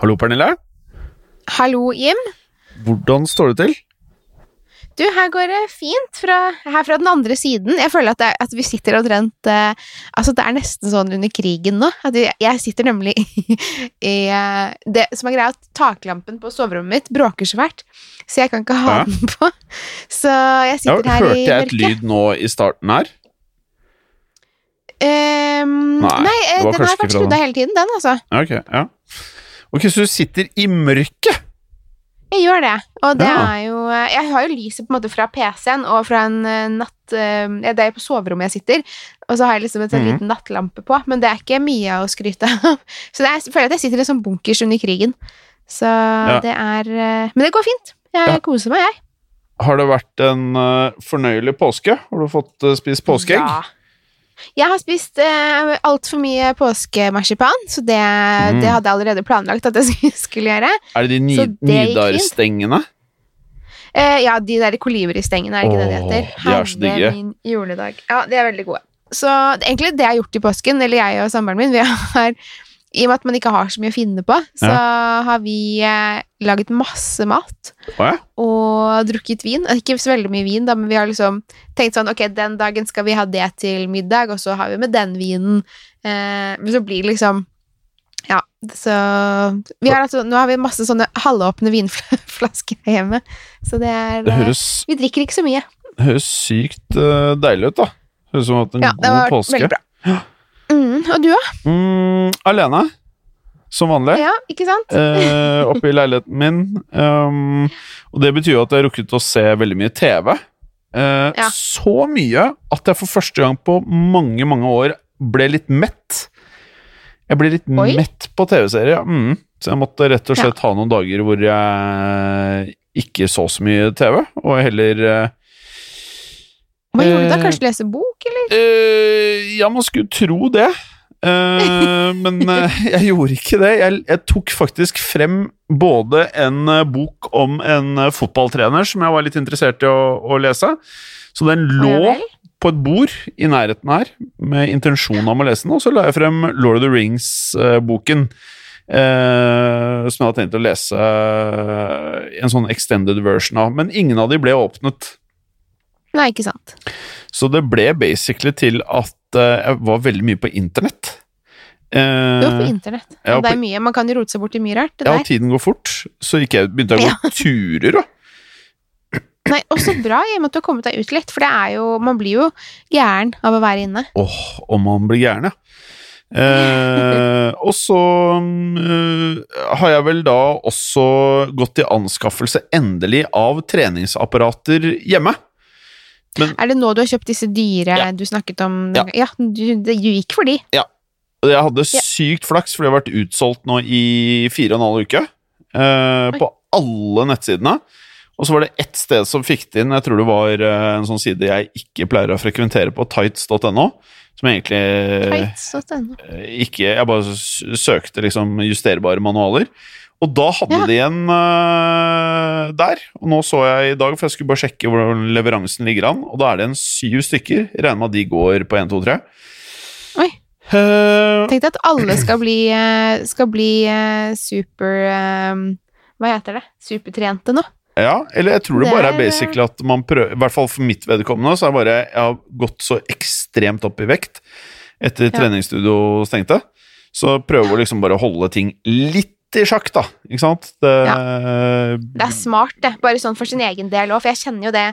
Hallo, Pernille. Hallo, Jim. Hvordan står det til? Du, her går det fint. Fra, her fra den andre siden. Jeg føler at, det, at vi sitter omtrent uh, Altså, det er nesten sånn under krigen nå. At jeg, jeg sitter nemlig i, i uh, Det som er greia, at taklampen på soverommet mitt bråker så fælt, så jeg kan ikke ha Ja. den på. Så jeg sitter Ja, her hørte jeg et lyd nå i starten her? Um, Nei, nei, eh, den har vært skrudd av hele tiden, den, altså. Ja, Ok, ja. Ok, så du sitter i mørket? Jeg gjør det, og det Ja. er jo eh, Jeg har jo lyset på en måte fra PC-en og fra en eh, natt... eh, ja, Det er på soverommet jeg sitter, og så har jeg liksom en sånn mm. liten nattlampe på, men det er ikke mye å skryte av. Så det er, jeg føler at jeg sitter i en sånn bunkers under krigen. Så det er Men det går fint. Jeg Ja. koser meg, jeg. Har det vært en fornøyelig påske? Har du fått spist påskeegg? Ja. Jeg har spist eh, altfor mye påskemarsipan, så det, Mm. det hadde jeg allerede planlagt at jeg skulle gjøre. Er det de fint. Nidar-stengene? Eh, ja, de der kolibristengene, er det ikke det det Åh, heter? de er så digge. Min juledag. Ja, de er veldig gode. Så egentlig det jeg har gjort i påsken, eller jeg og samboeren min, vi har i og med at man ikke har så mye å finne på, så har vi eh, laget masse mat Oh, ja? og drukket vin. Ikke så veldig mye vin, da, men vi har liksom tenkt sånn Ok, den dagen skal vi ha det til middag, og så har vi med den vinen. Eh, men så blir det liksom Ja, så vi har altså, Nå har vi masse sånne halvåpne vinflasker hjemme, så det er Det eh, høres, Vi drikker ikke så mye. det høres sykt uh, deilig ut, da. Høres ut som at en Ja, det har var påske. veldig bra. Mm, og du, da? Mm, alene, som vanlig. Ja, ikke sant? eh, oppe i leiligheten min. Um, og det betyr jo at jeg har rukket å se veldig mye TV. Eh, Ja. Så mye at jeg for første gang på mange, mange år ble litt mett. Jeg ble litt Oi. mett på TV-serier, ja. Mm. Så jeg måtte rett og slett ha noen dager hvor jeg ikke så så mye TV, og heller eh, Hva gjorde du da? eh, Kanskje lese bok, eller? Eh, ja, man skulle tro det. Eh, men jeg gjorde ikke det. Jeg, jeg tok faktisk frem både en bok om en fotballtrener som jeg var litt interessert i å, å lese. Så den lå på et bord i nærheten her med intensjon om å lese den, og så la jeg frem Lord of the Rings-boken. eh, som jeg hadde tenkt å lese en sånn extended version av. Men ingen av de ble åpnet. Nei, ikke sant. Så det ble basically til at eh, jeg var veldig mye på internett. Eh, Du var på internett. ja, det er mye, Man kan jo rote seg bort i mye rart. Ja, og der. tiden går fort, så jeg, begynte jeg å gå turer, da. Nei, og så bra i og med at du har kommet deg ut litt, for det er jo Man blir jo gæren av å være inne. Åh, om man blir gæren, ja. Eh, og så uh, har jeg vel da også gått i anskaffelse, endelig, av treningsapparater hjemme. Er det nå du har kjøpt disse dyre Ja. du snakket om? Ja. Ja, du, det, du gikk for de. Og jeg hadde sykt flaks, for det har vært utsolgt nå i fire og en halv uke. Eh, på alle nettsidene. Og så var det ett sted som fikk det inn, jeg tror det var eh, en sånn side jeg ikke pleier å frekventere på, tights.no. Som egentlig tights .no. ikke Jeg bare søkte liksom justerbare manualer. Og da hadde Ja. de en uh, der. Og nå så jeg i dag, for jeg skulle bare sjekke hvordan leveransen ligger an, og da er det en syv stykker. Regner med at de går på 1, 2, 3. Oi. Uh, Tenk deg at alle skal bli, eh, skal bli uh, super eh, Hva heter det? Supertrente nå. Ja, eller jeg tror det Det bare er- basically at man prøver I hvert fall for mitt vedkommende, så er det bare Jeg har gått så ekstremt opp i vekt etter Ja. treningsstudio stengte. Så prøver jeg liksom bare å holde ting litt i sjakk, da. Ikke sant? Det, Det er smart, det. Bare sånn for sin egen del òg, for jeg kjenner jo det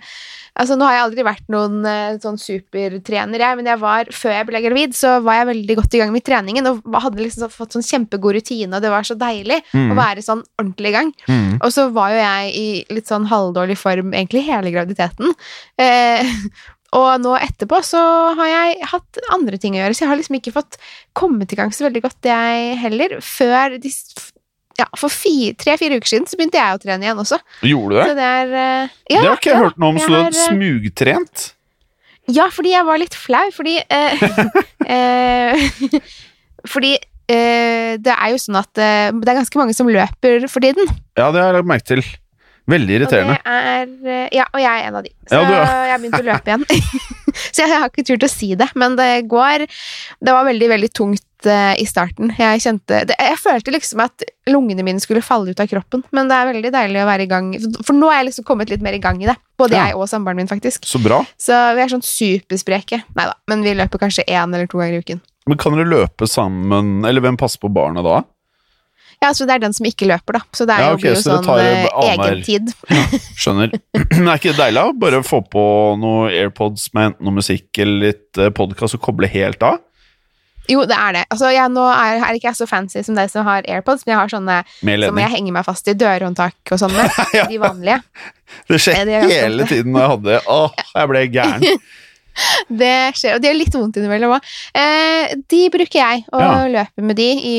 Altså, Nå har jeg aldri vært noen eh, sånn supertrener, jeg, men jeg var, før jeg ble gravid, så var jeg veldig godt i gang med treningen og hadde liksom så- fått sånn kjempegod rutine, og det var så deilig Mm. å være sånn ordentlig i gang. Mm. Og så var jo jeg i litt sånn halvdårlig form egentlig hele graviditeten. Eh, og nå etterpå så har jeg hatt andre ting å gjøre, så jeg har liksom ikke fått kommet i gang så veldig godt, jeg heller. Før de, ja, For tre-fire uker siden så begynte jeg å trene igjen også. Gjorde du det? Det er uh, ja, det har ikke jeg ja, hørt noe om, så du har eh, smugtrent? Ja, fordi jeg var litt flau, fordi uh, uh, Fordi det er jo sånn at det er ganske mange som løper for tiden. Ja, det har jeg lagt merke til. Veldig irriterende. Og, det er, ja, og jeg er en av de. Så Ja, du jeg begynte å løpe igjen. så jeg har ikke turt å si det, men det går Det var veldig, veldig tungt eh, i starten. Jeg kjente det, Jeg følte liksom at lungene mine skulle falle ut av kroppen, men det er veldig deilig å være i gang. For nå er jeg liksom kommet litt mer i gang i det. Både Ja. jeg og samboeren min, faktisk. Så bra. Så vi er sånn superspreke. Nei da, men vi løper kanskje én eller to ganger i uken. Men kan dere løpe sammen, eller hvem passer på barna da? Ja, så det er den som ikke løper, da. Så det er Ja, okay, jo sånn tar eh, annenhver- egentid. Skjønner. Men er ikke det deilig? å Bare få på noe AirPods med enten noe musikk eller litt podkast og koble helt av? Jo, det er det. Altså, jeg, nå er, er ikke jeg så fancy som de som har AirPods, men jeg har sånne som jeg henger meg fast i dørhåndtak og sånne. Ja. De vanlige. Det skjer det hele tiden når jeg hadde Åh, jeg ble gæren. Det skjer, og de har litt vondt innimellom òg. Eh, de bruker jeg, og Ja. løper med de i,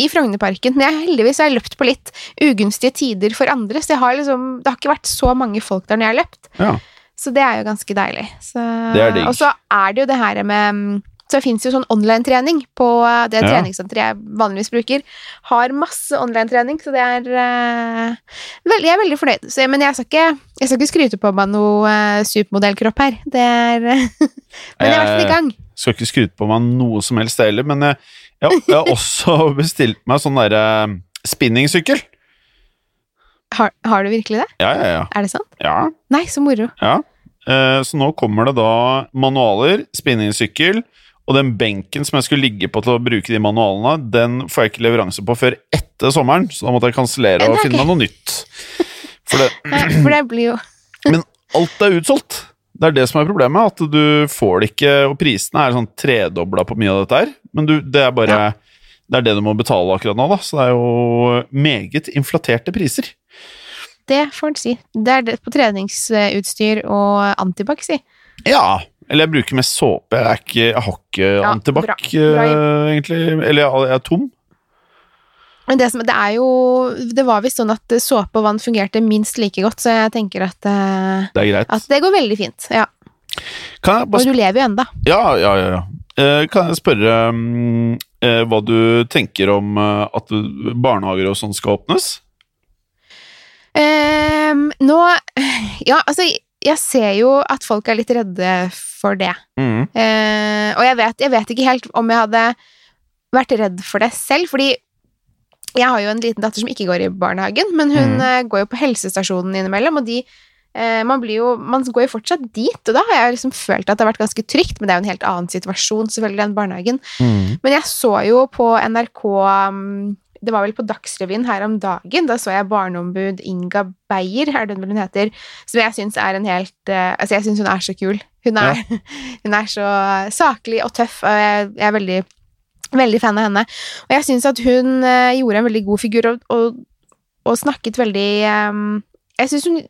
i Frognerparken. Men jeg, heldigvis har jeg løpt på litt ugunstige tider for andre, så har liksom, det har ikke vært så mange folk der når jeg har løpt. Ja. Så det er jo ganske deilig. Så, Det er digg. Og så er det jo det her med mm, det fins jo sånn online-trening på det Ja. treningssenteret jeg vanligvis bruker. Har masse online-trening, så det er uh, veldig, Jeg er veldig fornøyd. Så, men jeg skal, ikke, jeg skal ikke skryte på meg noe uh, supermodellkropp her. Det er Men jeg er i hvert fall i gang. Skal ikke skryte på meg noe som helst heller, men jeg, jeg har også bestilt meg sånn derre spinningsykkel. Har, har du virkelig det? Ja, ja, ja. Er det sant? ja, Nei, så moro. ja. Eh, Så nå kommer det da manualer, spinningsykkel, og den benken som jeg skulle ligge på til å bruke de manualene, den får jeg ikke leveranse på før etter sommeren, så da måtte jeg kansellere og finne meg noe nytt. For det, Ja, For det blir jo Men alt er utsolgt. Det er det som er problemet, at du får det ikke Og prisene er sånn tredobla på mye av dette her, men du, det er bare Det er det du må betale akkurat nå, da. Så det er jo meget inflaterte priser. Det får en si. Det er det på treningsutstyr og antibac, si. Ja. Eller jeg bruker mest såpe. Jeg, er ikke, jeg har ikke Ja, antibac, eh, egentlig. Eller jeg, er tom. Men det, som, det er jo Det var visst sånn at såpe og vann fungerte minst like godt, så jeg tenker at, eh, Det er greit. at det går veldig fint. Ja. Kan jeg Og du lever jo enda. Ja, ja, ja. ja. Eh, Kan jeg spørre mm, eh, hva du tenker om eh, at barnehager og sånn skal åpnes? Um, nå Ja, altså, jeg ser jo at folk er litt redde for det. Mm. Eh, og jeg vet, jeg vet ikke helt om jeg hadde vært redd for det selv, fordi jeg har jo en liten datter som ikke går i barnehagen, men hun Mm. eh, går jo på helsestasjonen innimellom, og de eh, man, blir jo, man går jo fortsatt dit, og da har jeg liksom følt at det har vært ganske trygt, men det er jo en helt annen situasjon selvfølgelig enn barnehagen. Mm. Men jeg så jo på NRK um, Det var vel på Dagsrevyen her om dagen. Da så jeg barneombud Inga Beyer, er det vel hun heter, som jeg syns er en helt eh, Altså, jeg syns hun er så kul. Hun er, hun er så saklig og tøff, og jeg, jeg er veldig Veldig fan av henne. Og jeg syns at hun eh, gjorde en veldig god figur og, og, og snakket veldig um, Jeg syns hun,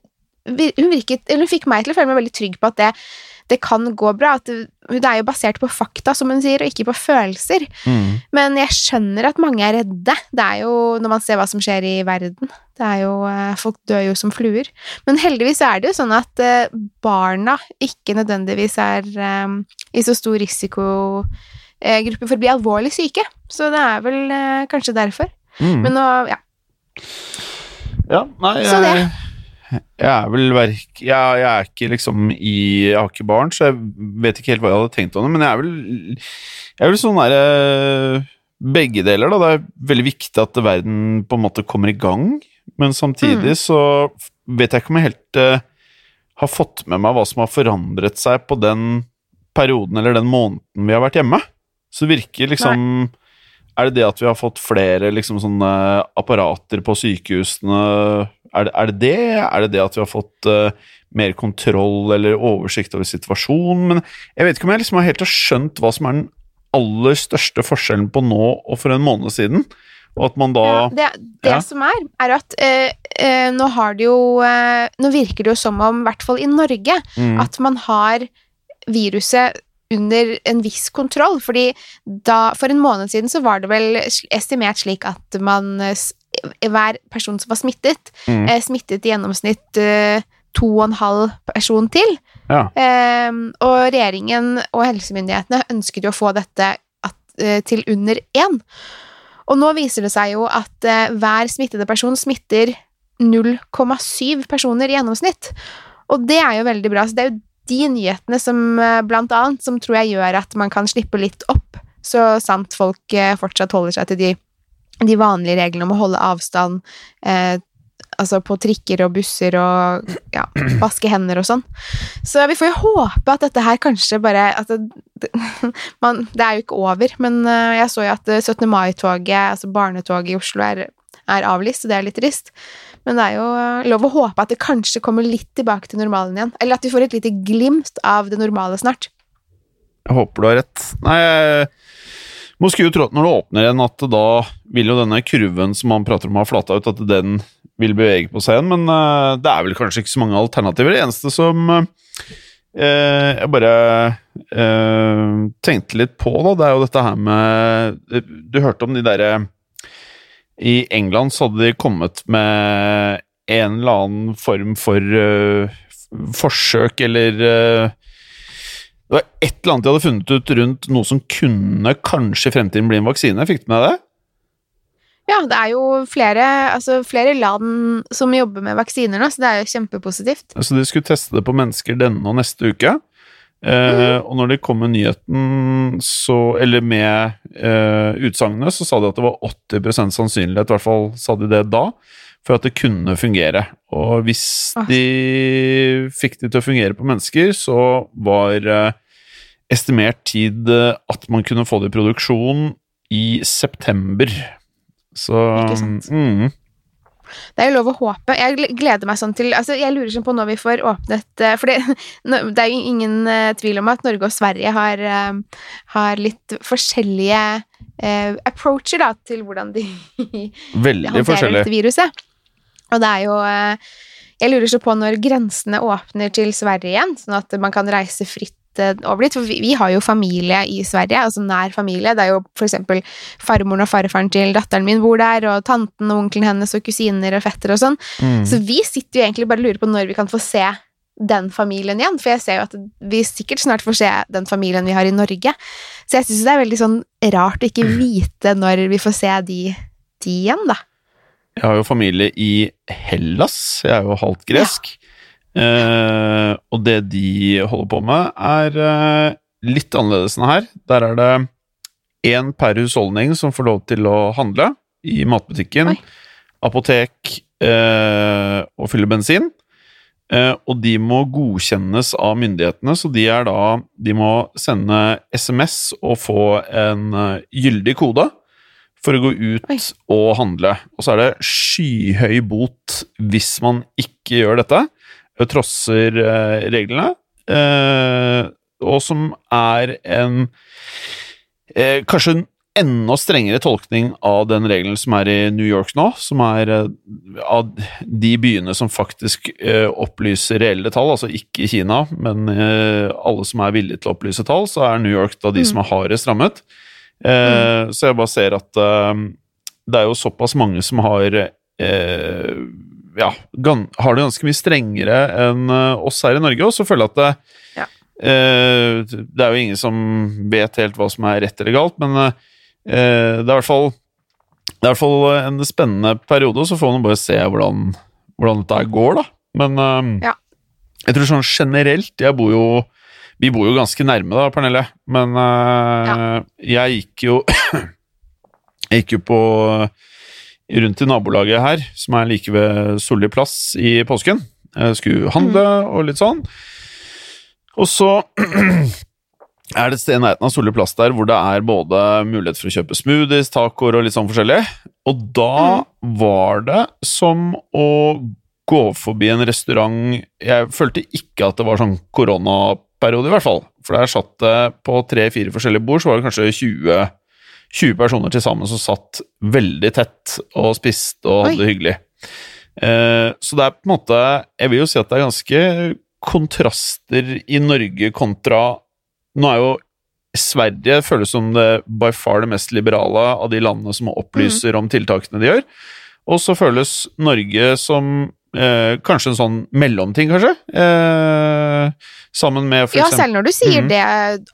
hun virket Eller hun fikk meg til å føle meg veldig trygg på at det, det kan gå bra. At det, det er jo basert på fakta, som hun sier, og ikke på følelser. Mm. Men jeg skjønner at mange er redde. Det er jo når man ser hva som skjer i verden. Det er jo, eh, Folk dør jo som fluer. Men heldigvis er det jo sånn at eh, barna ikke nødvendigvis er um, i så stor risikogruppe for å bli alvorlig syke. Så det er vel uh, kanskje derfor. Mm. Men nå, ja. Ja, nei, Så det. Jeg, er vel verk... Jeg, jeg er ikke liksom i Jeg har ikke barn, så jeg vet ikke helt hva jeg hadde tenkt om det, men jeg er vel Jeg er vel sånn derre Begge deler, da. Det er veldig viktig at verden på en måte kommer i gang, men samtidig Mm. så vet jeg ikke om jeg helt uh, har fått med meg hva som har forandret seg på den perioden eller den måneden vi har vært hjemme. Så det virker liksom Er det det at vi har fått flere liksom sånne apparater på sykehusene? Er det er det? det? Er det det at vi har fått uh, mer kontroll eller oversikt over situasjonen? Men jeg vet ikke om jeg liksom har helt har skjønt hva som er den aller største forskjellen på nå og for en måned siden. Og at man da Ja, det det Ja. som er, er at eh, eh, nå har det jo eh, Nå virker det jo som om, i hvert fall i Norge, mm, at man har viruset under en viss kontroll. Fordi da, for en måned siden så var det vel estimert slik at man Hver person som var smittet, mm, eh, smittet i gjennomsnitt eh, to og en halv person til. ja, Ehm, og regjeringen og helsemyndighetene ønsket jo å få dette eh, til under én. Og nå viser det seg jo at hver smittede person smitter 0,7 personer i gjennomsnitt. Og det er jo veldig bra. Så det er jo de nyhetene som blant annet som tror jeg gjør at man kan slippe litt opp. så sant folk fortsatt holder seg til de, de vanlige reglene om å holde avstand, eh, altså på trikker og busser og ja, vaske hender og sånn. Så vi får jo håpe at dette her kanskje bare at det, det, man, det er jo ikke over, men eh, jeg så jo at eh, 17. mai-toget, altså barnetoget i Oslo, er, er avlyst, så det er litt trist. Men det er jo eh, lov å håpe at det kanskje kommer litt tilbake til normalen igjen. Eller at vi får et lite glimt av det normale snart. Jeg håper du har rett. Nei, jeg må skulle jo tro at når det åpner igjen, at da vil jo denne kurven som man prater om har flata ut, at den vil bevege på seg igjen. Men uh, det er vel kanskje ikke så mange alternativer. Det eneste som uh, jeg bare uh, tenkte litt på, da, det er jo dette her med Du hørte om de derre I England så hadde de kommet med en eller annen form for forsøk, eller det var et eller annet de hadde funnet ut rundt noe som kunne kanskje i fremtiden bli en vaksine. Fikk du med det? Ja, det er jo flere, altså flere land som jobber med vaksiner nå, så det er jo kjempepositivt. Så de skulle teste det på mennesker denne og neste uke. Eh, mm. Og når de kom med nyheten, så, eller med eh, utsagnet, så sa de at det var 80% sannsynlighet, i hvert fall sa de det da, for at det kunne fungere. Og hvis ah. de fikk det til å fungere på mennesker, så var eh, estimert tid eh, at man kunne få det i produksjon i september. Så Ikke sant. Mm. Det er jo lov å håpe. Jeg gleder meg sånn til altså Jeg lurer sånn på når vi får åpnet eh, For det, det er jo ingen tvil om at Norge og Sverige har, har litt forskjellige approacher da, til hvordan de, Veldig håndterer dette viruset. Og det er jo Jeg lurer så på når grensene åpner til Sverige igjen, sånn at man kan reise fritt over dit. For vi, vi, har jo familie i Sverige, altså nær familie. Det er jo for eksempel farmoren og farfaren til datteren min bor der, og tanten og onkelen hennes og kusiner og fetter og sånn. Mm. Så vi sitter jo egentlig bare og lurer på når vi kan få se den familien igjen, for jeg ser jo at vi sikkert snart får se den familien vi har i Norge. Så jeg syns det er veldig sånn rart å ikke vite når vi får se de, de igjen, da. Jeg har jo familie i Hellas, jeg er jo halvt gresk. Eh, og det de holder på med, er eh, litt annerledes enn her. Der er det én per husholdning som får lov til å handle i matbutikken, Oi. apotek eh, og fylle bensin. Eh, og de må godkjennes av myndighetene, så de er da De må sende SMS og få en uh, gyldig kode for å gå ut Oi. og handle. Og så er det skyhøy bot hvis man ikke gjør dette trosser eh, reglene, eh, og som er en eh, kanskje en enda strengere tolkning av den regelen som er i New York nå, som er av de byene som faktisk opplyser reelle tall, altså ikke Kina, men alle som er villige til å opplyse tall, så er New York da de mm. som er hardest rammet. Mm. Så jeg bare ser at det er jo såpass mange som har ja, har det ganske mye strengere enn eh, oss her i Norge. Og så føler jeg at det, ja. eh, det er jo ingen som vet helt hva som er rett eller galt, men eh, det er i hvert fall det er i hvert fall en spennende periode, og så får man bare se hvordan, hvordan dette går, da. Men eh, ja. jeg tror sånn generelt Jeg bor jo Vi bor jo ganske nærme, da, Pernille, men uh, ja. jeg gikk jo Jeg gikk jo på rundt i nabolaget her, som er like ved Solli plass i påsken. Jeg skulle handle mm. og litt sånn. Og så er det et sted i nærheten av Solli plass der hvor det er både mulighet for å kjøpe smoothies, tacoer og litt sånn forskjellig. Og da mm. var det som å gå forbi en restaurant Jeg følte ikke at det var sånn koronaperiode, i hvert fall. For der satt det på tre-fire forskjellige bord, så var det kanskje 20 20 personer til sammen som satt veldig tett og spiste og hadde det hyggelig. Eh, så det er på en måte Jeg vil jo si at det er ganske kontraster i Norge kontra Nå er jo Sverige føles som det by far det mest liberale av de landene som opplyser mm. om tiltakene de gjør. Og så føles Norge som Eh, kanskje en sånn mellomting, kanskje? Eh, sammen med for Ja, selv når du sier mm. det,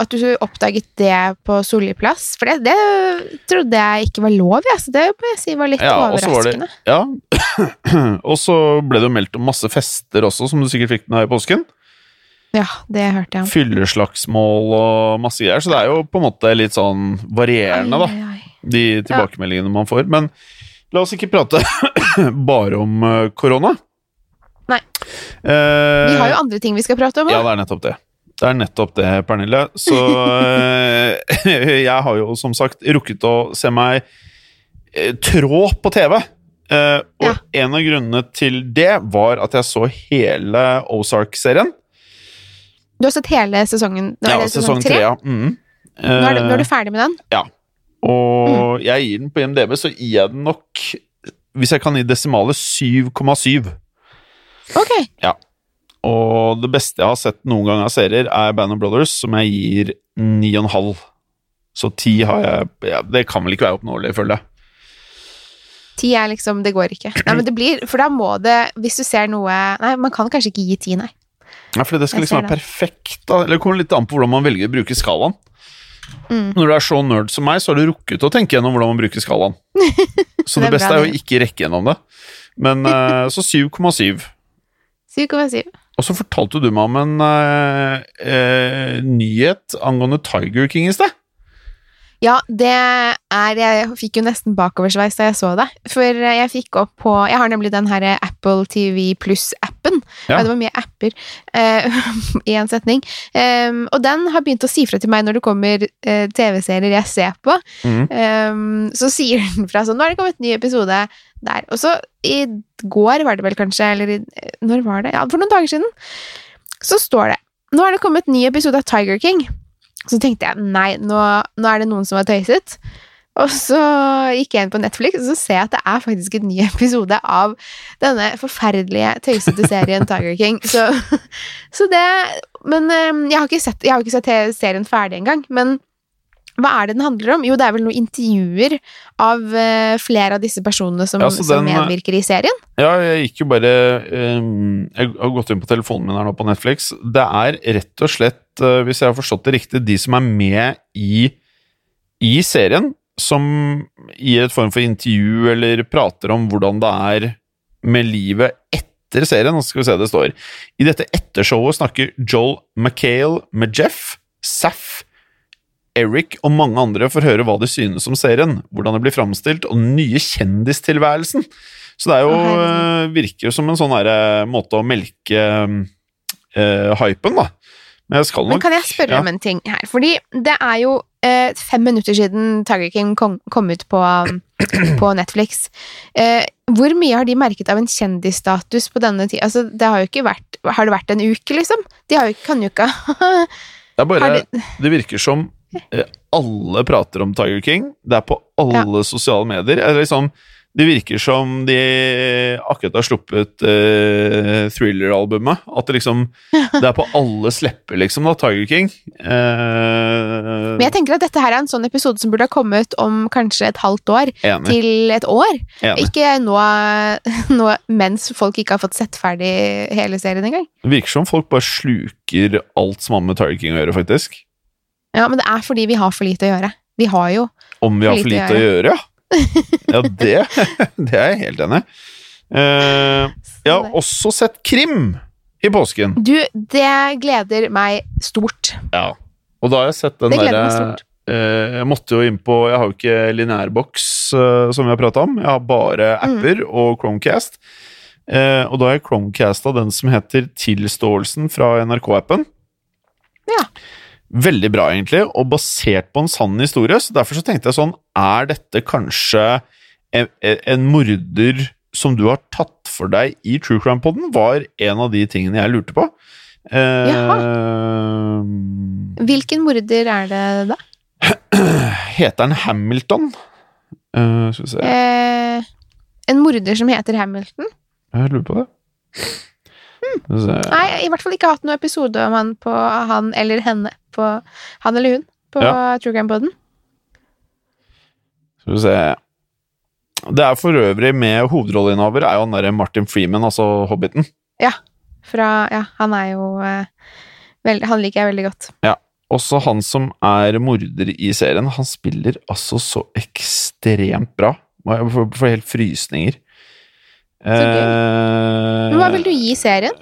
at du oppdaget det på Solli plass. For det, det, trodde jeg ikke var lov, ja, så det må jeg si var litt ja, overraskende. Det, ja, og så ble det jo meldt om masse fester også, som du sikkert fikk med deg i påsken. Ja, det hørte jeg fylleslagsmål og masse greier. Så det er jo på en måte litt sånn varierende, da, Ai, ai, de tilbakemeldingene man får. Men la oss ikke prate bare om eh, korona. Nei. Uh, Vi har jo andre ting vi skal prate om. Ja, det er nettopp det. Det er nettopp det, Pernille. Så eh, jeg har jo som sagt rukket å se meg eh, trå på TV. Uh, og Ja. en av grunnene til det var at jeg så hele Ozark-serien. Du har sett hele sesongen? Nå er Ja, det sesong tre. Ja. Mm. Nå er, det, nå er du ferdig med den? Ja. og Mm. jeg gir den på IMDb, så gir jeg den nok Hvis jeg kan gi desimale 7,7. Ok. Og det beste jeg har sett noen gang av serier, er Band of Brothers, som jeg gir 9,5. Så 10 har jeg ja, Det kan vel ikke være oppnåelig, føler jeg. Ti er liksom Det går ikke. Nei, men det blir For da må det Hvis du ser noe Nei, man kan kanskje ikke gi ti, nei. Ja, for det skal Jeg liksom være perfekt. da Eller Det kommer litt an på hvordan man velger å bruke skalaen. Mm. Når du er så nerd som meg, så har du rukket å tenke gjennom hvordan man bruker skalaen. Så Det det, er beste bra, er jo ikke rekke gjennom det. Men eh, så 7,7. 7,7. Og så fortalte du meg om en uh, uh, nyhet angående Tiger King i sted. Ja, det er Jeg fikk jo nesten bakoversveis da jeg så det. For jeg fikk opp på Jeg har nemlig den her Apple TV Pluss-appen. Ja. Det var mye apper uh, i en setning. Um, og den har begynt å si fra til meg når det kommer uh, TV-serier jeg ser på. Mm. Um, så sier den fra sånn Nå har det kommet en ny episode der. Og så i går var det vel kanskje, eller i, når var det? Ja, for noen dager siden. Så står det Nå har det kommet en ny episode av Tiger King. Så tenkte jeg nei, nå, nå er det noen som har tøyset. Og så gikk jeg inn på Netflix, og så ser jeg at det er faktisk en ny episode av denne forferdelige, tøysete serien Tiger King. Så, så det Men eh, jeg har sett, jeg har ikke sett serien ferdig engang. Men hva er det den handler om? Jo, det er vel noen intervjuer av uh, flere av disse personene som, Ja, så som den- medvirker i serien. Ja, jeg gikk jo bare ehm, Jeg har gått inn på telefonen min her nå på Netflix. Det er rett og slett, uh, hvis jeg har forstått det riktig, de som er med i, i serien, som gir et form for intervju eller prater om hvordan det er med livet etter serien. Nå skal vi se det står. I dette ettershowet snakker Joel McHale med Jeff, Saff, Eric og mange andre for å høre hva de synes om serien, hvordan det blir framstilt, og den nye kjendistilværelsen. Så det er jo, eh, virker jo som en sånn derre måte å melke uh, hypen, da. Men nok Men kan jeg spørre ja. om en ting her? Fordi det er jo uh, fem minutter siden Tiger King kom, kom ut på, på Netflix. Uh, hvor mye har de merket av en kjendisstatus på denne tida? Altså, det har jo ikke vært Har det vært en uke, liksom? De har jo, kan jo ikke Det bare Det virker som eh, alle prater om Tiger King. Det er på alle sosiale medier. Det, liksom, det virker som de akkurat har sluppet uh, Thriller-albumet. At det liksom Det er på alle slepper, liksom, da, Tiger King. Uh, Men jeg tenker at dette her er en sånn episode som burde ha kommet om kanskje et halvt år enig. til et år. enig. Ikke nå, nå mens folk ikke har fått sett ferdig hele serien engang. Det virker som folk bare sluker alt som har med Tiger King å gjøre, faktisk. Ja, men det er fordi vi har for lite å gjøre. Vi har jo Om vi har for lite å gjøre, ja. Ja, det, det er jeg helt enig i. Uh, jeg har også sett krim i påsken. Du, det gleder meg stort. Ja. Og da har jeg sett den derre stort. eh, Jeg måtte jo inn på Jeg har jo ikke lineærboks, uh, som vi har prata om. Jeg har bare Mm. apper og Chromecast. Uh, og da har jeg Chromecasta den som heter Tilståelsen fra NRK-appen. Ja. Veldig bra, egentlig, og basert på en sann historie. Så derfor så tenkte jeg sånn Er dette kanskje en, en morder som du har tatt for deg i True Crime-poden? Var en av de tingene jeg lurte på. Eh, Hvilken morder er det da? Heter han Hamilton? Eh, skal vi se Eh, en morder som heter Hamilton? Jeg lurer på det. Se. Nei, i hvert fall ikke hatt noen episode om han på han eller henne. På han eller hun på True Crime-poden. Skal vi se Det er for øvrig med hovedrolleinnehaver er jo han derre Martin Freeman, altså Hobbiten. Fra Ja, han er jo eh, veldig, Han liker jeg veldig godt. Også han som er morder i serien, han spiller altså så ekstremt bra. Jeg får, helt frysninger. gøy. Eh, Men hva vil du gi serien?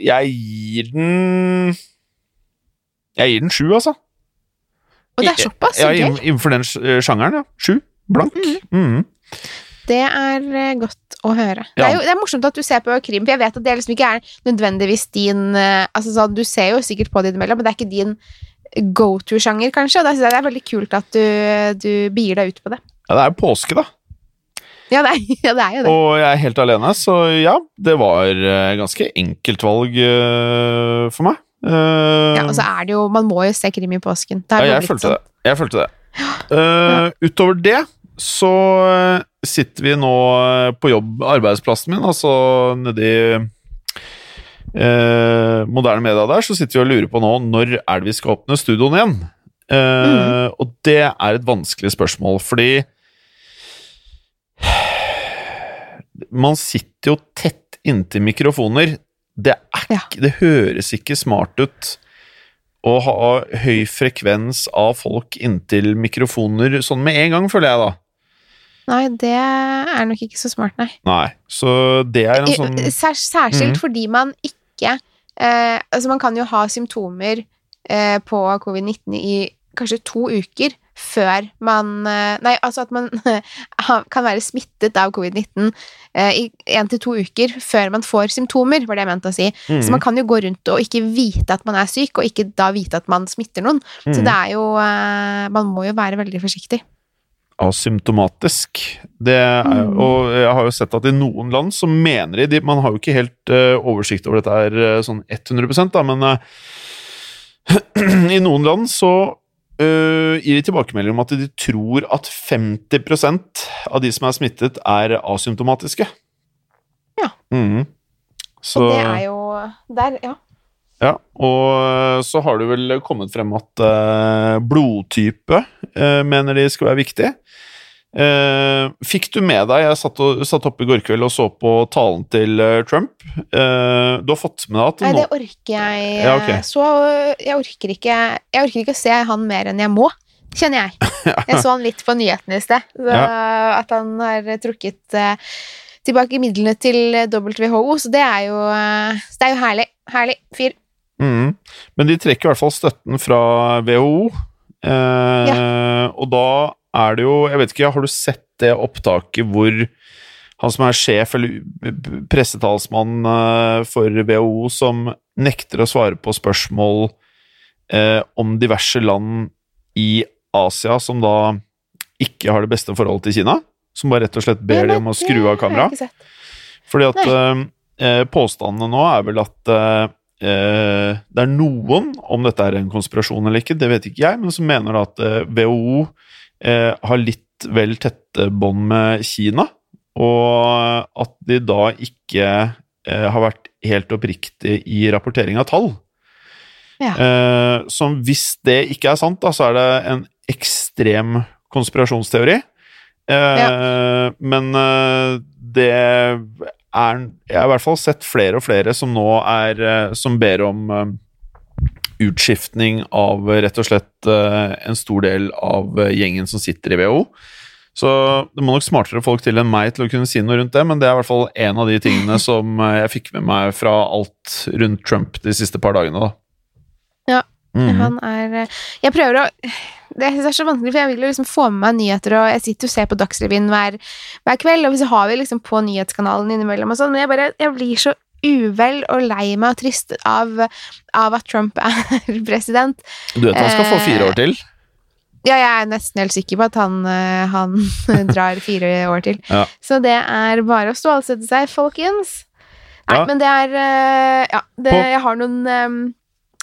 Jeg gir den Jeg gir den sju, altså. Og det er såpass, så Ja, inn- Innenfor den sjangeren, ja. Sju. Blank. Mhm. Det er eh, godt å høre. Det, er jo, det er morsomt at du ser på krim, for jeg vet at det liksom ikke er nødvendigvis din eh, altså sånn, Du ser jo sikkert på det innimellom, men det er ikke din go to-sjanger, kanskje. Og da syns jeg det er veldig kult at du, du bier deg ut på det. Ja, det er påske, da. Ja, det er, ja, det er jo det. Og jeg er helt alene, så ja, det var eh, ganske enkelt valg eh, for meg. Eh, Ja, og så er det jo Man må jo se krim i påsken. Det ja, jeg følte sånn. det. Jeg følte det. Uh, utover det så eh, sitter vi nå på jobb, arbeidsplassen min, altså nedi uh, moderne media der, så sitter vi og lurer på nå når er det vi skal åpne studioen igjen. Eh, Og det er et vanskelig spørsmål, fordi man sitter jo tett inntil mikrofoner. Det, er Ja. det høres ikke smart ut å ha høy frekvens av folk inntil mikrofoner sånn med en gang, føler jeg da. Nei, det er nok ikke så smart, nei. Nei, så det er en sånn Sær, særskilt Mhm. fordi man ikke eh, Altså, man kan jo ha symptomer eh, på covid-19 i kanskje to uker før man eh, Nei, altså at man kan være smittet av covid-19 eh, i én til to uker før man får symptomer, var det jeg mente å si. Så Mhm. man kan jo gå rundt og ikke vite at man er syk, og ikke da vite at man smitter noen. Så Mhm. det er jo eh, Man må jo være veldig forsiktig. asymptomatisk. Det er, Mm. Og jeg har jo sett at i noen land så mener de, Man har jo ikke helt oversikt over dette her sånn 100 da, men i noen land så eh, gir de tilbakemelding om at de tror at 50% av de som er smittet, er asymptomatiske. Ja. Mhm. Så, Og det er jo der, ja. ja, og så har det vel kommet frem at eh, blodtype eh, mener de skal være viktig. Eh, fikk du med deg Jeg satt, og, satt oppe i går kveld og så på talen til eh, Trump. Eh, du har fått med deg at Nei, nå det orker jeg Ja, okay. Så jeg orker ikke Jeg orker ikke å se han mer enn jeg må, kjenner jeg. Jeg så han litt på nyhetene i sted. Så At han har trukket tilbake midlene til WHO, så det er jo, det er jo herlig. Herlig fyr. Mm. Men de trekker i hvert fall støtten fra WHO. Eh, Og da er det jo Jeg vet ikke, har du sett det opptaket hvor han som er sjef eller pressetalsmann eh, for WHO, som nekter å svare på spørsmål eh, om diverse land i Asia som da ikke har det beste forholdet til Kina? Som bare rett og slett ber dem om å skru av kameraet? Fordi at eh, påstandene nå er vel at eh, eh, det er noen, om dette er en konspirasjon eller ikke, det vet ikke jeg, men som mener at eh, WHO eh, har litt vel tette bånd med Kina, og at de da ikke eh, har vært helt oppriktige i rapportering av tall. Ja. Eh, som hvis det ikke er sant, da, så er det en ekstrem konspirasjonsteori. Eh, Men eh, det er Jeg har i hvert fall sett flere og flere som nå er eh, Som ber om utskiftning av rett og slett eh, en stor del av eh, gjengen som sitter i WHO. Så det må nok smartere folk til enn meg til å kunne si noe rundt det, men det er i hvert fall en av de tingene som eh, jeg fikk med meg fra alt rundt Trump de siste par dagene, da. Ja, Mhm. Han er Jeg prøver å Det synes er så vanskelig, for jeg vil jo liksom få med meg nyheter, og jeg sitter og ser på Dagsrevyen hver, hver kveld, og så har vi liksom på nyhetskanalen innimellom og sånn, men jeg bare Jeg blir så uvel og lei meg og trist av, av at Trump er president. Du vet han skal få fire år til? Ja, jeg er nesten helt sikker på at han, eh, han drar fire år til. Ja. Så det er bare å stålsette seg, folkens. Nei, Ja. men det er eh, Ja, det, jeg har noen eh,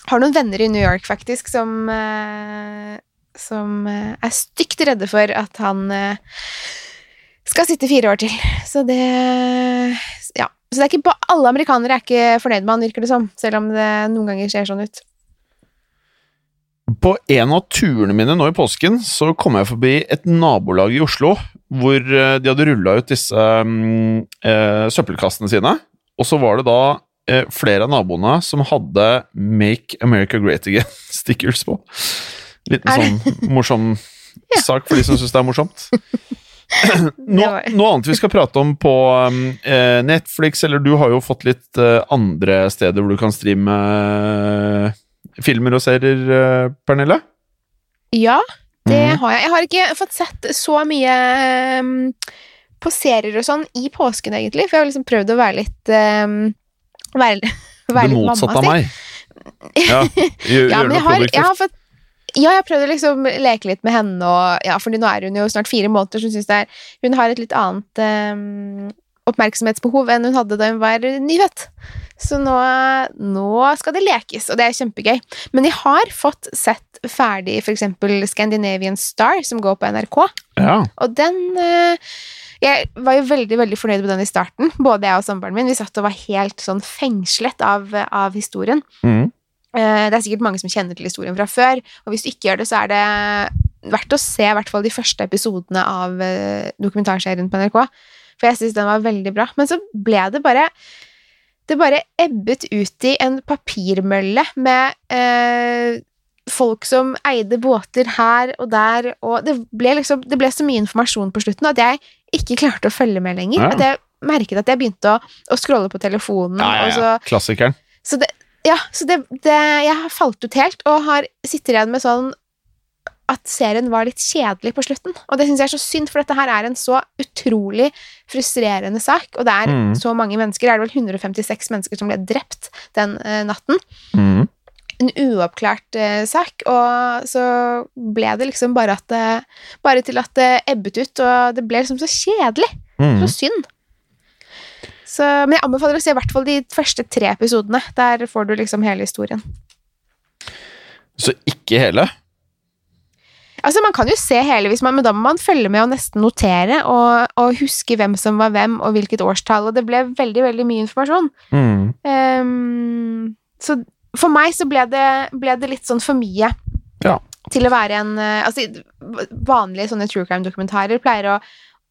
har noen venner i New York, faktisk, som eh, Som eh, er stygt redde for at han eh, skal sitte fire år til. Så det Ja. Så det er ikke på alle amerikanere er ikke fornøyd med han, virker det som. Selv om det noen ganger ser sånn ut. På en av turene mine nå i påsken så kom jeg forbi et nabolag i Oslo hvor eh, de hadde rulla ut disse mm, eh, søppelkassene sine. Og så var det da eh, flere av naboene som hadde 'Make America Great Again'-stickers på. Liten sånn morsom sak for de som syns det er morsomt. Var- noe annet vi skal prate om på um, eh, Netflix, eller du har jo fått litt eh, andre steder hvor du kan streame filmer og serier, eh, Pernille? Ja, det mm. har jeg. Jeg har ikke fått sett så mye ehm, på serier og sånn i påsken, egentlig, for jeg har liksom prøvd å være litt um, være, være Det motsatte av meg. Ja, gjør, Ja, men jeg har, jeg har fått ja, jeg prøvde liksom å leke litt med henne, og, ja, for nå er hun jo snart fire måneder, så hun er Hun har et litt annet ehm, oppmerksomhetsbehov enn hun hadde da hun var nyfødt. Så nå, nå skal det lekes, og det er kjempegøy. Men jeg har fått sett ferdig eksempel Scandinavian Star, som går på NRK. Ja. Og den eh, Jeg var jo veldig veldig fornøyd med den i starten. Både jeg og samboeren min. Vi satt og var helt sånn fengslet av, av historien. Mhm. Eh, Det er sikkert mange som kjenner til historien fra før, og hvis du ikke gjør det, så er det verdt å se i hvert fall de første episodene av eh, dokumentarserien på NRK. For jeg syns den var veldig bra. Men så ble det bare Det bare ebbet ut i en papirmølle med eh, folk som eide båter her og der, og det ble liksom Det ble så mye informasjon på slutten at jeg ikke klarte å følge med lenger. Ja. At jeg merket at jeg begynte å, å scrolle på telefonen, Ja, ja, ja. Klassikeren. så det, ja, så det, det Jeg har falt ut helt, og har sitter igjen med sånn at serien var litt kjedelig på slutten. Og det syns jeg er så synd, for dette her er en så utrolig frustrerende sak. Og det er Mm. så mange mennesker. Det er vel 156 mennesker som ble drept den uh, natten. Mm. En uoppklart uh, sak. Og så ble det liksom bare at det Bare til at det ebbet ut, og det ble liksom så kjedelig. Mm. Så synd. Så, men jeg anbefaler å se i hvert fall de første tre episodene. Der får du liksom hele historien. Så ikke hele? Altså, Man kan jo se hele, hvis man, men da må man følge med og nesten notere og, og huske hvem som var hvem, og hvilket årstall. Og det ble veldig veldig mye informasjon. Mm. Um, så for meg så ble det, ble det litt sånn for mye Ja. til å være en eh, Altså, vanlige sånne true crime-dokumentarer pleier å,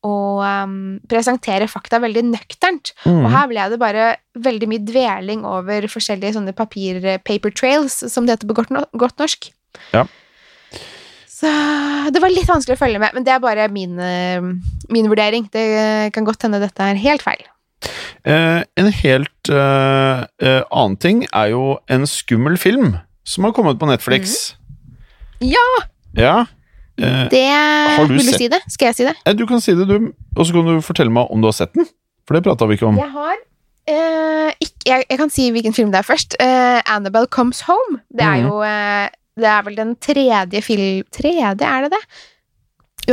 å um, presentere fakta veldig nøkternt. Og Mhm. her ble det bare veldig mye dveling over forskjellige sånne papir, paper trails, som det heter på godt, no godt norsk. Ja. Så det var litt vanskelig å følge med, men det er bare min, eh, min vurdering. Det kan godt hende dette er helt feil. Eh, en helt eh, eh, annen ting er jo en skummel film som har kommet på Netflix. Ja! Ja. Eh, Det du Vil du sett- si det? Skal jeg si det? eh, du kan si det, du. Og så kan du fortelle meg om du har sett den. For det prata vi ikke om. Jeg har Uh, ikke, jeg, jeg kan si hvilken film det er først. Uh, Annabelle Comes Home. Det er Mhm. jo uh, Det er vel den tredje film... Tredje, er det det?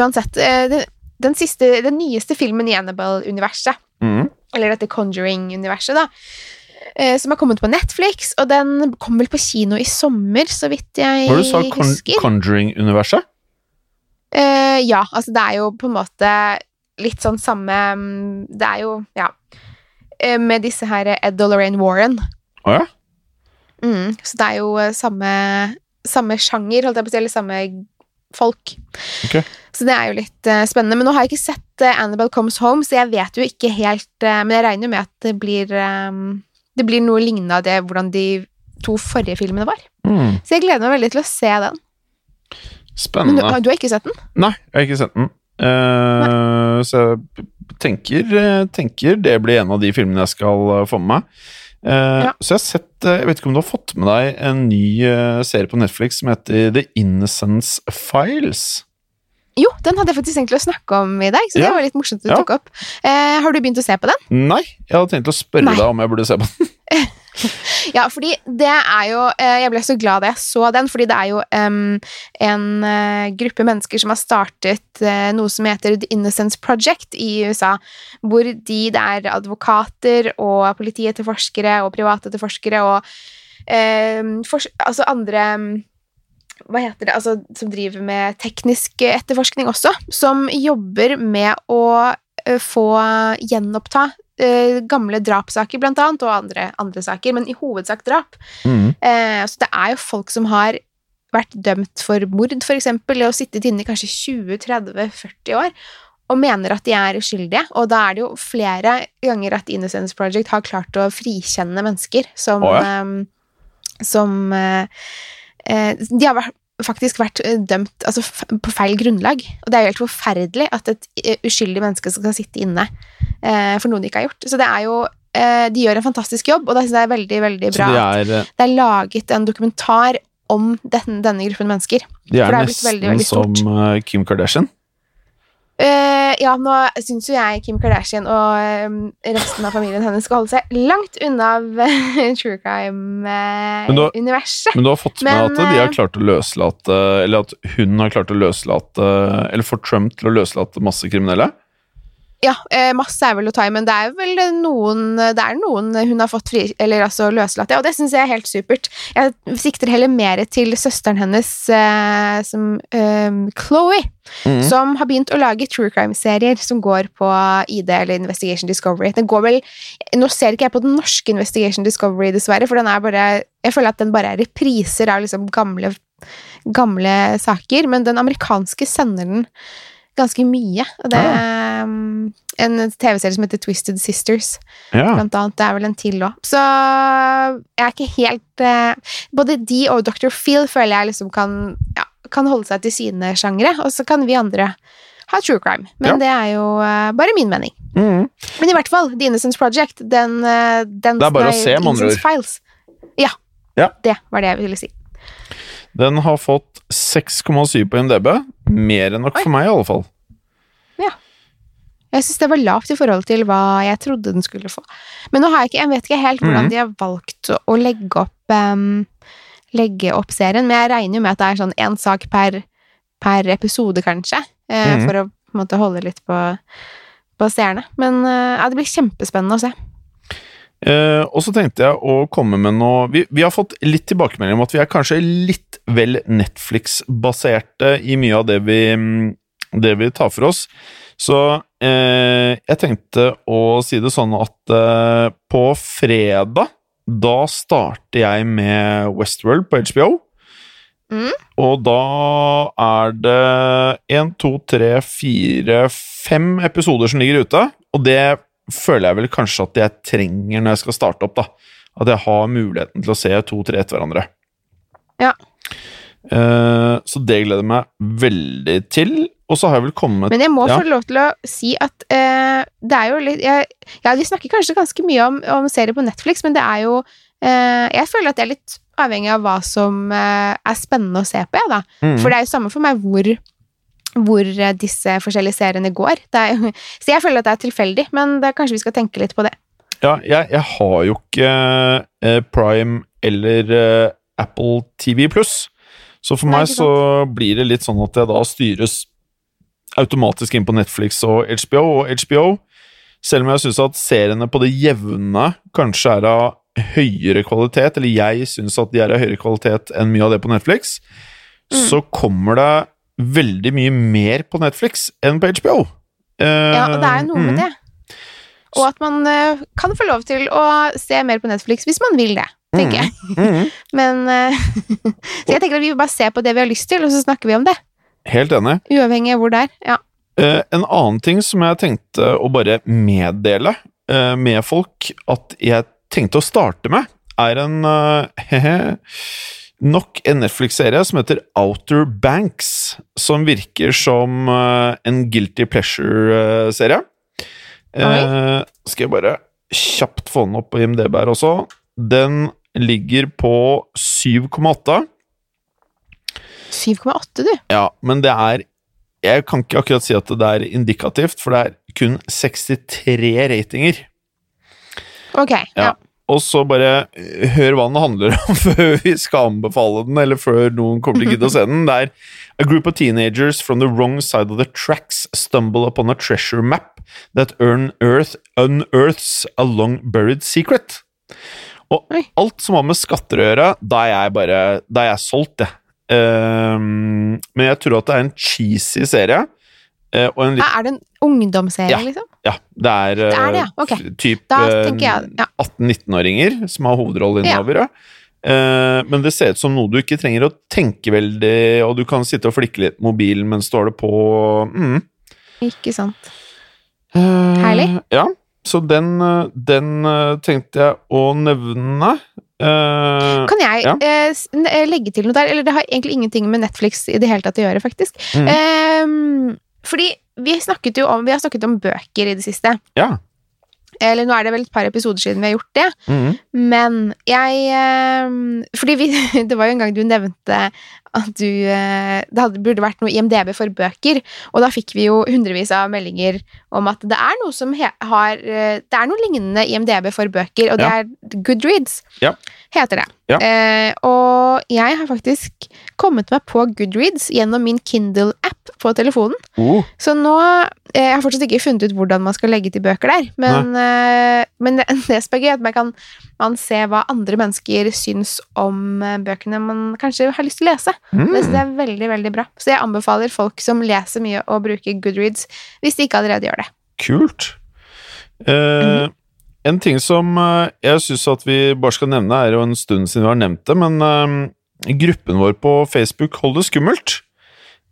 Uansett. Den, den, siste, den nyeste filmen i Annabelle-universet. Mm. Eller dette Conjuring-universet, da. Som har kommet på Netflix, og den kom vel på kino i sommer, så vidt jeg Hva var det du? Con husker. Conjuring-universet? Eh, ja, altså det er jo på en måte litt sånn samme mm, Det er jo, ja eh, Med disse her Ed og Lorraine Warren. Å ja? Mm, så det er jo eh, samme, samme sjanger, holdt jeg på å si, eller samme folk. Okay. Så det er jo litt uh, spennende. Men nå har jeg ikke sett uh, Annabelle Comes Home, så jeg vet jo ikke helt uh, Men jeg regner med at det blir um, Det blir noe lignende av det hvordan de to forrige filmene var. Mm. Så jeg gleder meg veldig til å se den. Men du, du har ikke sett den? Nei, jeg har ikke sett den. Uh, så jeg tenker, eh, tenker det blir en av de filmene jeg skal eh, få med meg. Uh, Ja. Så jeg har sett Jeg vet ikke om du har fått med deg en ny serie på Netflix som heter The Innocence Files? Jo, den hadde jeg faktisk tenkt å snakke om i dag, så Ja. det var litt morsomt at du Ja. tok opp. Uh, har du begynt å se på den? Nei, jeg hadde tenkt å spørre Nei. deg om jeg burde se på den. Ja, fordi det er jo eh, Jeg ble så glad da jeg så den, fordi det er jo um, en eh, gruppe mennesker som har startet uh, noe som heter The Innocence Project i USA, hvor de Det er advokater og politietterforskere og privatetterforskere og um, for, altså andre hva heter det, altså som driver med teknisk etterforskning også, som jobber med å få gjenoppta eh, gamle drapssaker, blant annet, og andre, andre saker, men i hovedsak drap. Mm. Eh, så det er jo folk som har vært dømt for mord, for eksempel, og sittet inne i kanskje 20-30-40 år, og mener at de er uskyldige. Og da er det jo flere ganger at Innocence Project har klart å frikjenne mennesker som oh, ja. um, Som uh, De har vært, faktisk vært eh, dømt altså, på feil grunnlag. Og det er jo helt forferdelig at et eh, uskyldig menneske skal sitte inne eh, for noe de ikke har gjort. Så det er jo eh, De gjør en fantastisk jobb, og det synes jeg er veldig, veldig bra. er, at er, Det er laget en dokumentar om den, denne gruppen mennesker. de er det er blitt veldig, nesten veldig som eh, Kim Kardashian. Eh, ja, nå syns jo jeg Kim Kardashian og um, resten av familien hennes skal holde seg langt unna eh, true crime-universet. Men du har fått med Men, at de har eh, klart å løslate Eller at hun har klart å løslate Eller fått Trump til å løslate masse kriminelle? Ja, eh, masse er vel å ta i, men det er vel noen Det er noen hun har fått fri, eller altså løslatt, ja, og det syns jeg er helt supert. Jeg sikter heller mer til søsteren hennes, eh, som eh, Chloé, Mhm. som har begynt å lage true crime-serier som går på ID eller Investigation Discovery. Den går vel Nå ser ikke jeg på den norske Investigation Discovery, dessverre, for den er bare Jeg føler at den bare er repriser av liksom gamle, gamle saker, men den amerikanske sender den ganske mye. Og det er um, en TV-serie som heter Twisted Sisters, Ja. blant annet. Det er vel en til òg. Så jeg er ikke helt uh, Både de og Dr. Phil føler jeg liksom kan, ja, kan holde seg til sine sjangre, og så kan vi andre ha true crime. Men Ja. det er jo uh, bare min mening. Mm. Men i hvert fall, The Innocence Project, den, eh, den Det er bare å se, med andre ord. Ja, Ja. Det var det jeg ville si. Den har fått 6,7 på MDB. Mer enn nok Oi. for meg, i alle fall. Ja. Jeg syns det var lavt i forhold til hva jeg trodde den skulle få. Men nå har jeg ikke, jeg vet ikke helt hvordan mm. de har valgt å legge opp um, legge opp serien, men jeg regner jo med at det er sånn én sak per, per episode, kanskje, uh, mm. for å på en måte holde litt på, på seerne. Men uh, ja, det blir kjempespennende å se. Eh, og så tenkte jeg å komme med noe vi, vi har fått litt tilbakemelding om at vi er kanskje litt vel Netflix-baserte i mye av det vi, mm, det vi tar for oss. Så uh, jeg tenkte å si det sånn at uh, på fredag da starter jeg med Westworld på HBO. Mm. Og da er det én, to, tre, fire, fem episoder som ligger ute. Og det føler jeg vel kanskje at jeg trenger når jeg skal starte opp, da. At jeg har muligheten til å se to-tre etter hverandre. Ja. Uh, så det gleder jeg meg veldig til. Og så har jeg vel kommet Men jeg må Ja. få lov til å si at uh, det er jo litt jeg, Ja, vi snakker kanskje ganske mye om, om serier på Netflix, men det er jo uh, Jeg føler at det er litt avhengig av hva som er spennende å se på, jeg, da. Mm. For det er jo samme for meg hvor hvor eh, disse forskjellige seriene går. Det er, så jeg føler at det er tilfeldig, men det er, kanskje vi skal tenke litt på det. Ja, jeg, jeg har jo ikke eh, Prime eller eh, Apple TV pluss. Så for Nei, meg så blir det litt sånn at jeg da styres automatisk inn på Netflix og HBO. Og HBO, selv om jeg syns at seriene på det jevne kanskje er av høyere kvalitet, eller jeg syns at de er av høyere kvalitet enn mye av det på Netflix, Mm. så kommer det veldig mye mer på Netflix enn på HBO. Ja, og det er noe med mm. det. Og at man uh, kan få lov til å se mer på Netflix hvis man vil det, tenker jeg. Mm. Men uh, Så jeg tenker at vi bare ser på det vi har lyst til, og så snakker vi om det. Helt enig. Uavhengig av hvor det er. Ja. Eh, en annen ting som jeg tenkte å bare meddele eh, med folk at jeg tenkte å starte med, er en eh, Nok en Netflix-serie som heter Outer Banks, som virker som eh, en Guilty Pleasure-serie. Eh, skal jeg bare kjapt få den opp på IMDb her også. Den ligger på 7,8. 7,8, du. Ja, men det er Jeg kan ikke akkurat si at det er indikativt, for det er kun 63 ratinger. Ok. Ja. Ja. Og så bare øh, hør hva den handler om før vi skal anbefale den, eller før noen kommer til å gidde å se den. Det er A group of teenagers from the wrong side of the tracks stumble upon a treasure map that unearth, unearths a long buried secret. Og alt som har med skatter å gjøre, da er jeg bare Da er jeg solgt, jeg. Um, men jeg tror at det er en cheesy serie. eh, og en litt Er det en ungdomsserie, Ja. liksom? Ja, det er, Det er det, ja. okay. eh, typ Da eh. 18-19-åringer som har hovedrolleinnehavere. Eh, men det ser ut som noe du ikke trenger å tenke veldig, og du kan sitte og flikke litt mobilen mens du har det på. Mm. Ikke sant. Herlig. Ja, så den, den tenkte jeg å nevne. Uh, Kan jeg Ja. eh, legge til noe der? Eller det har egentlig ingenting med Netflix i det hele tatt å gjøre, faktisk. Mm. Fordi vi snakket jo om Vi har snakket om bøker i det siste. ja. Eller nå er det vel et par episoder siden vi har gjort det. Mhm. Men jeg eh, Fordi vi, det var jo en gang du nevnte at du eh, Det hadde, burde vært noe IMDb for bøker, og da fikk vi jo hundrevis av meldinger om at det er noe som he, har eh, Det er noe lignende IMDb for bøker, og det Ja. er Goodreads, Ja. heter det. Ja. Eh, og jeg har faktisk kommet meg på Goodreads gjennom min Kindle-app på telefonen. Oh, Så nå eh, Jeg har fortsatt ikke funnet ut hvordan man skal legge til bøker der, men, eh, men det, det som er gøy, at man kan man se hva andre mennesker syns om eh, bøkene man kanskje har lyst til å lese. Det synes mm. jeg er veldig, veldig bra. Så jeg anbefaler folk som leser mye, å bruke Goodreads, hvis de ikke allerede gjør det. Kult. Eh, En ting som jeg syns at vi bare skal nevne, er jo en stund siden vi har nevnt det, men gruppen vår på Facebook Hold det skummelt,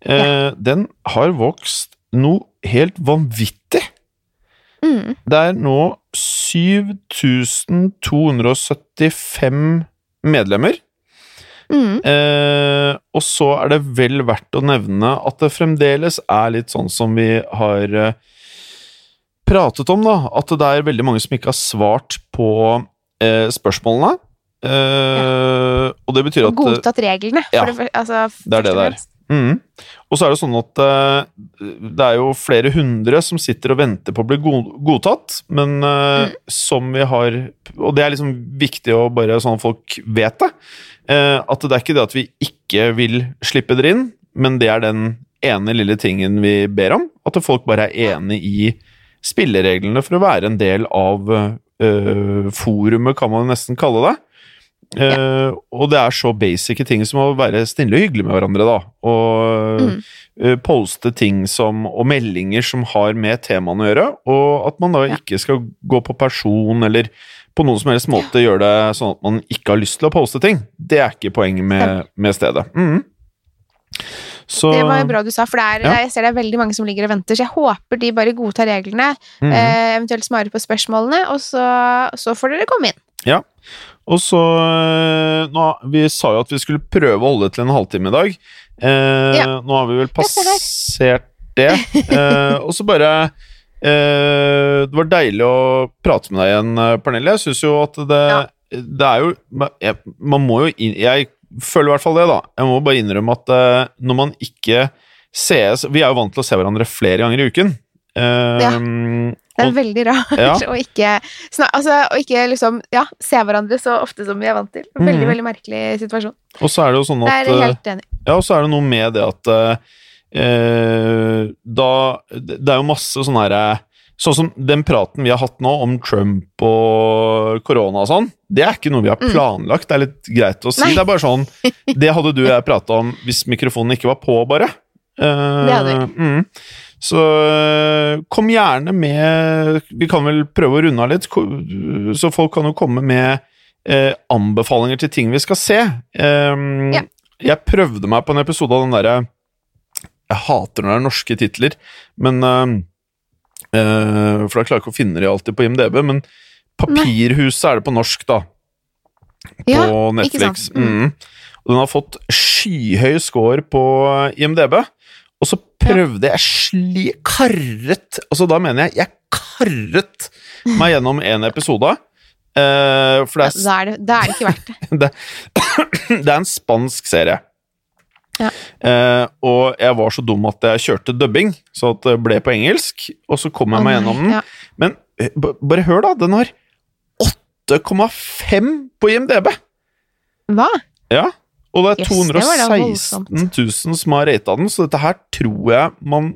ja. den har vokst noe helt vanvittig. Mm. Det er nå 7275 medlemmer. Mm. Eh, og så er det vel verdt å nevne at det fremdeles er litt sånn som vi har eh, pratet om, da. At det er veldig mange som ikke har svart på eh, spørsmålene. Eh, Og det betyr Og at godtatt reglene. ja, det, altså, det er det det er. Mhm. Og så er det sånn at uh, det er jo flere hundre som sitter og venter på å bli go- godtatt, men uh, Mm. som vi har Og det er liksom viktig å bare sånn at folk vet det. eh, at det er ikke det at vi ikke vil slippe dere inn, men det er den ene lille tingen vi ber om. At folk bare er enig i spillereglene for å være en del av eh, forumet, kan man nesten kalle det. Eh, og det er så basice ting som å være snille og hyggelig med hverandre, da. Og Mm. uh, poste ting som, og meldinger som har med temaene å gjøre. Og at man da Ja. ikke skal gå på person eller på noen som helst måte gjøre det sånn at man ikke har lyst til å poste ting. Det er ikke poenget med, med stedet. Mm. Så Det var jo bra du sa, for er, Ja. jeg ser det er veldig mange som ligger og venter, så jeg håper de bare godtar reglene, mm. uh, eventuelt svarer på spørsmålene, og så, så får dere komme inn. Og så eh, nå, Vi sa jo at vi skulle prøve å holde til en halvtime i dag. Eh, Ja. Nå har vi vel passert det. Eh, og så bare eh, Det var deilig å prate med deg igjen, eh, Pernille. Jeg syns jo at det, Ja. det er jo jeg, Man må jo inn, Jeg føler i hvert fall det, da. Jeg må bare innrømme at eh, når man ikke sees Vi er jo vant til å se hverandre flere ganger i uken. Eh, Ja. Det er veldig rart Ja. å ikke, snak, altså, å ikke liksom, ja, se hverandre så ofte som vi er vant til. Veldig, mm. veldig merkelig situasjon. og så er det jo sånn Det at er eh, helt enig. Ja, og så er det noe med det at eh, eh, Da Det er jo masse sånn herre Sånn som den praten vi har hatt nå om Trump og korona og sånn, det er ikke noe vi har Mm. planlagt. Det er litt greit å si. Nei. Det er bare sånn Det hadde du og jeg prata om hvis mikrofonen ikke var på, bare. Eh, Det hadde vi. Mm. Så eh, kom gjerne med Vi kan vel prøve å runde av litt, så folk kan jo komme med eh, anbefalinger til ting vi skal se. Um, Ja. Jeg prøvde meg på en episode av den derre Jeg hater når det er norske titler, men uh, uh, For da klarer jeg ikke å finne de alltid på IMDb, men Papirhuset er det på norsk, da. På Ja, ikke Netflix. Mm. Mm. Og den har fått skyhøy score på IMDb. Og så prøvde jeg sli... Karret Altså, da mener jeg jeg karret meg gjennom en episode. Uh, for det er, Da er det, da er det ikke verdt det. det er en spansk serie. Ja. Uh, og jeg var så dum at jeg kjørte dubbing, så det ble på engelsk. Og så kom jeg meg gjennom den. ja. Men eh, bare hør, da. Den har 8,5 på IMDb! Hva? Ja. Og det er Jøss, det var da 216 000 som har rata den, så dette her tror jeg man,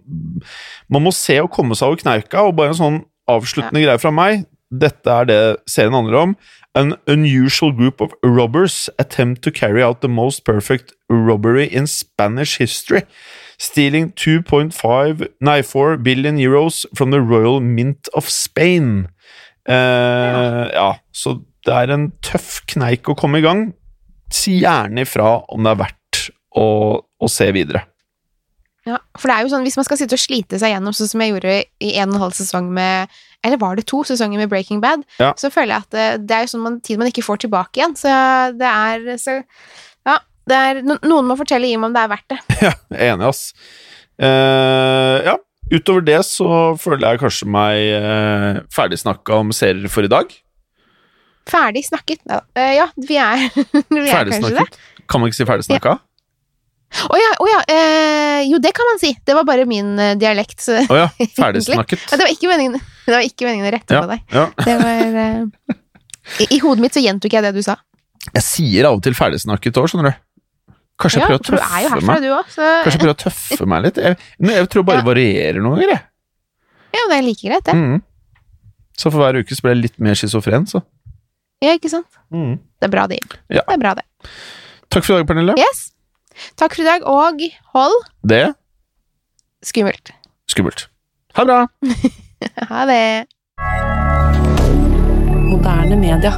man må se og komme seg over kneika. Og bare en sånn avsluttende greie fra meg. Dette er det serien handler om. An unusual group of robbers attempt to carry out the most perfect robbery in Spanish history. Stealing 2.5 Nei, 4 billion euros from the Royal Mint of Spain. Eh, ja, så det er en tøff kneik å komme i gang. Si gjerne ifra om det er verdt å, å se videre. Ja, for det er jo sånn, Hvis man skal sitte og slite seg gjennom, sånn som jeg gjorde i en og en halv sesong med Eller var det to sesonger med Breaking Bad? Ja. Så føler jeg at det, det er jo sånn man, tid man ikke får tilbake igjen. Så det er så Ja. Det er, noen må fortelle Jim om det er verdt det. Ja, enig, ass. Eh, ja, utover det så føler jeg kanskje meg eh, ferdigsnakka om serier for i dag. Ferdig snakket. Ja, eh, ja vi er, vi er kanskje det. Kan man ikke si ferdigsnakka? Å ja, å ja. Eh, jo, det kan man si. Det var bare min eh, dialekt. Å oh, ja. Ferdigsnakket. Det, var ikke meningen, det var ikke meningen å rette på deg. ja. Det var eh, i, I hodet mitt så gjentok jeg det du sa. Jeg sier av og til ferdigsnakket òg, skjønner du. Kanskje jeg prøver å tøffe herfra, meg. du òg, så Kanskje jeg prøver å tøffe meg litt. Jeg, jeg tror bare Ja. varierer noen ganger, jeg. Ja, det er like greit, det. Mm. Så for hver uke så blir jeg litt mer schizofren, så. Ja, ikke sant? Det er bra, det. Ja. Det er bra, det. Takk for i dag, Pernille. Yes. Takk for i dag, og hold Det skummelt. skummelt. Ha det bra! Ha det. Moderne media.